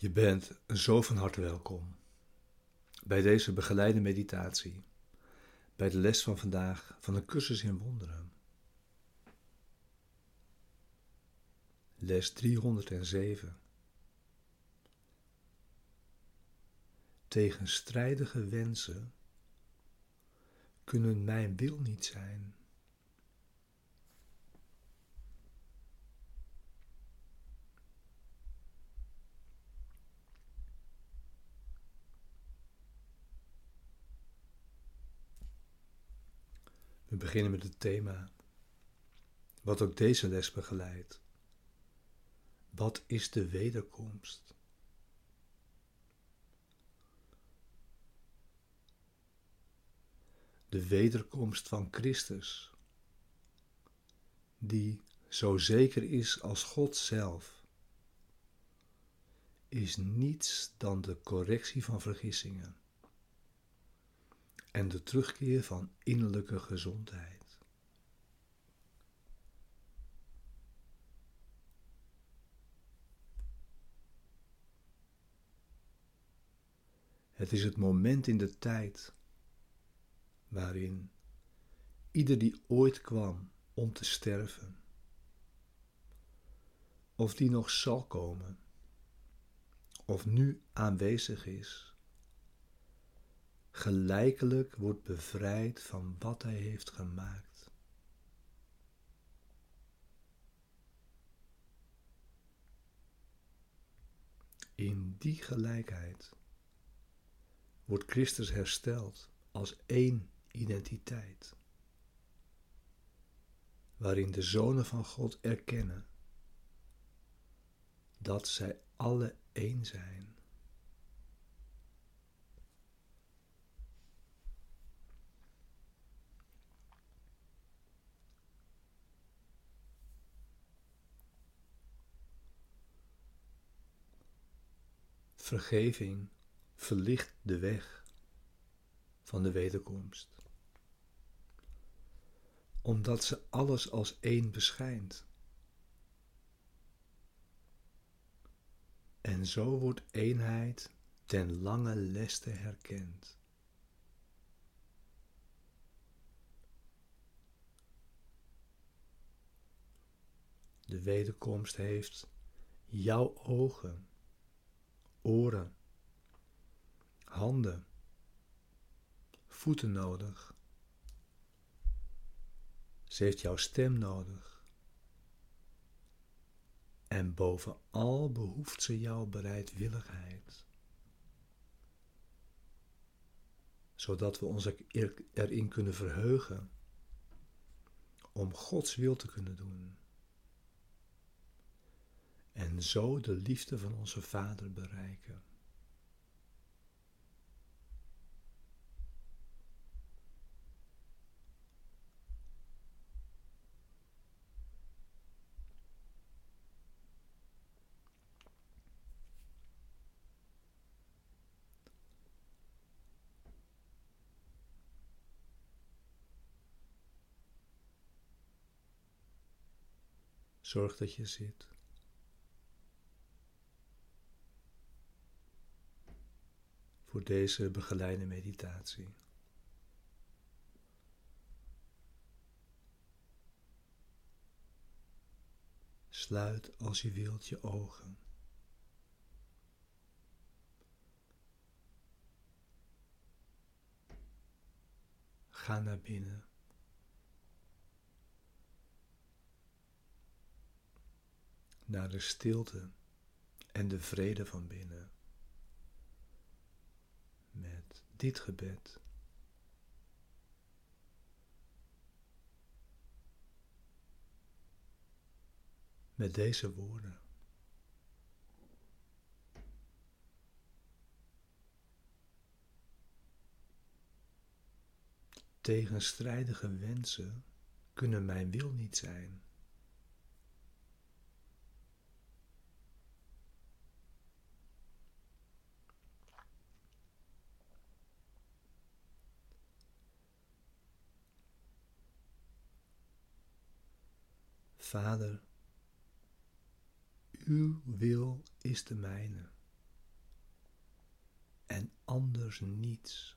Je bent zo van harte welkom bij deze begeleide meditatie, bij de les van vandaag van een cursus in wonderen. Les 307. Tegenstrijdige wensen kunnen mijn wil niet zijn. Beginnen met het thema, wat ook deze les begeleidt. Wat is de wederkomst? De wederkomst van Christus, die zo zeker is als God zelf, is niets dan de correctie van vergissingen en de terugkeer van innerlijke gezondheid. Het is het moment in de tijd waarin ieder die ooit kwam om te sterven, of die nog zal komen, of nu aanwezig is, gelijkelijk wordt bevrijd van wat hij heeft gemaakt. In die gelijkheid wordt Christus hersteld als één identiteit, waarin de zonen van God erkennen dat zij alle één zijn. Vergeving verlicht de weg van de wederkomst, omdat ze alles als één beschijnt. En zo wordt eenheid ten lange leste herkend. De wederkomst heeft jouw ogen oren, handen, voeten nodig. Ze heeft jouw stem nodig. En bovenal behoeft ze jouw bereidwilligheid. Zodat we ons erin kunnen verheugen om Gods wil te kunnen doen en zo de liefde van onze Vader bereiken. Zorg dat je zit. Voor deze begeleide meditatie. Sluit als je wilt je ogen. Ga naar binnen. Naar de stilte en de vrede van binnen met dit gebed. Met deze woorden. Tegenstrijdige wensen kunnen mijn wil niet zijn. Vader, uw wil is de mijne. en anders niets.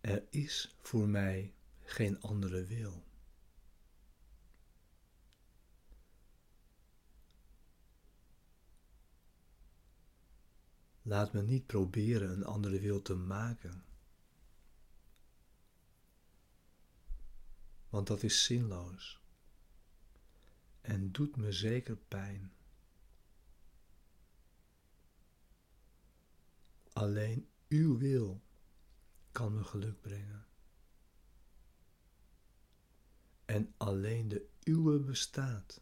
Er is voor mij geen andere wil. Laat me niet proberen een andere wil te maken. Want dat is zinloos en doet me zeker pijn. Alleen uw wil kan me geluk brengen. En alleen de uwe bestaat.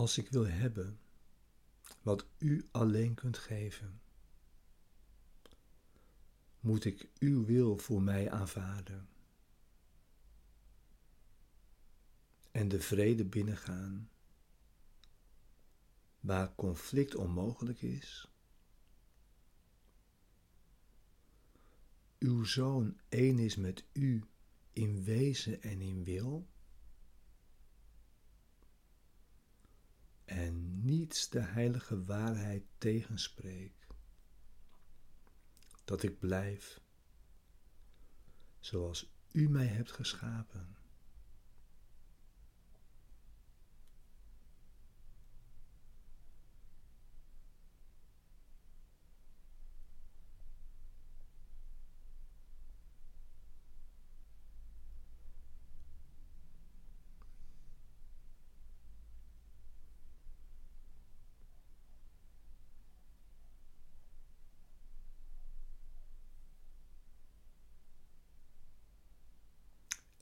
Als ik wil hebben wat u alleen kunt geven, moet ik uw wil voor mij aanvaarden en de vrede binnengaan waar conflict onmogelijk is. Uw zoon één is met u in wezen en in wil. En niets de heilige waarheid tegenspreek, dat ik blijf zoals u mij hebt geschapen.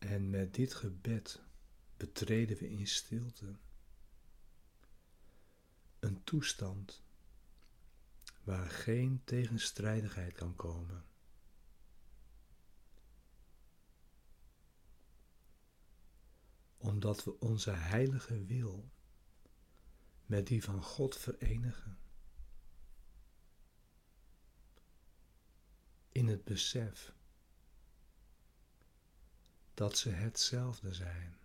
En met dit gebed betreden we in stilte een toestand waar geen tegenstrijdigheid kan komen. Omdat we onze heilige wil met die van God verenigen. In het besef dat ze hetzelfde zijn.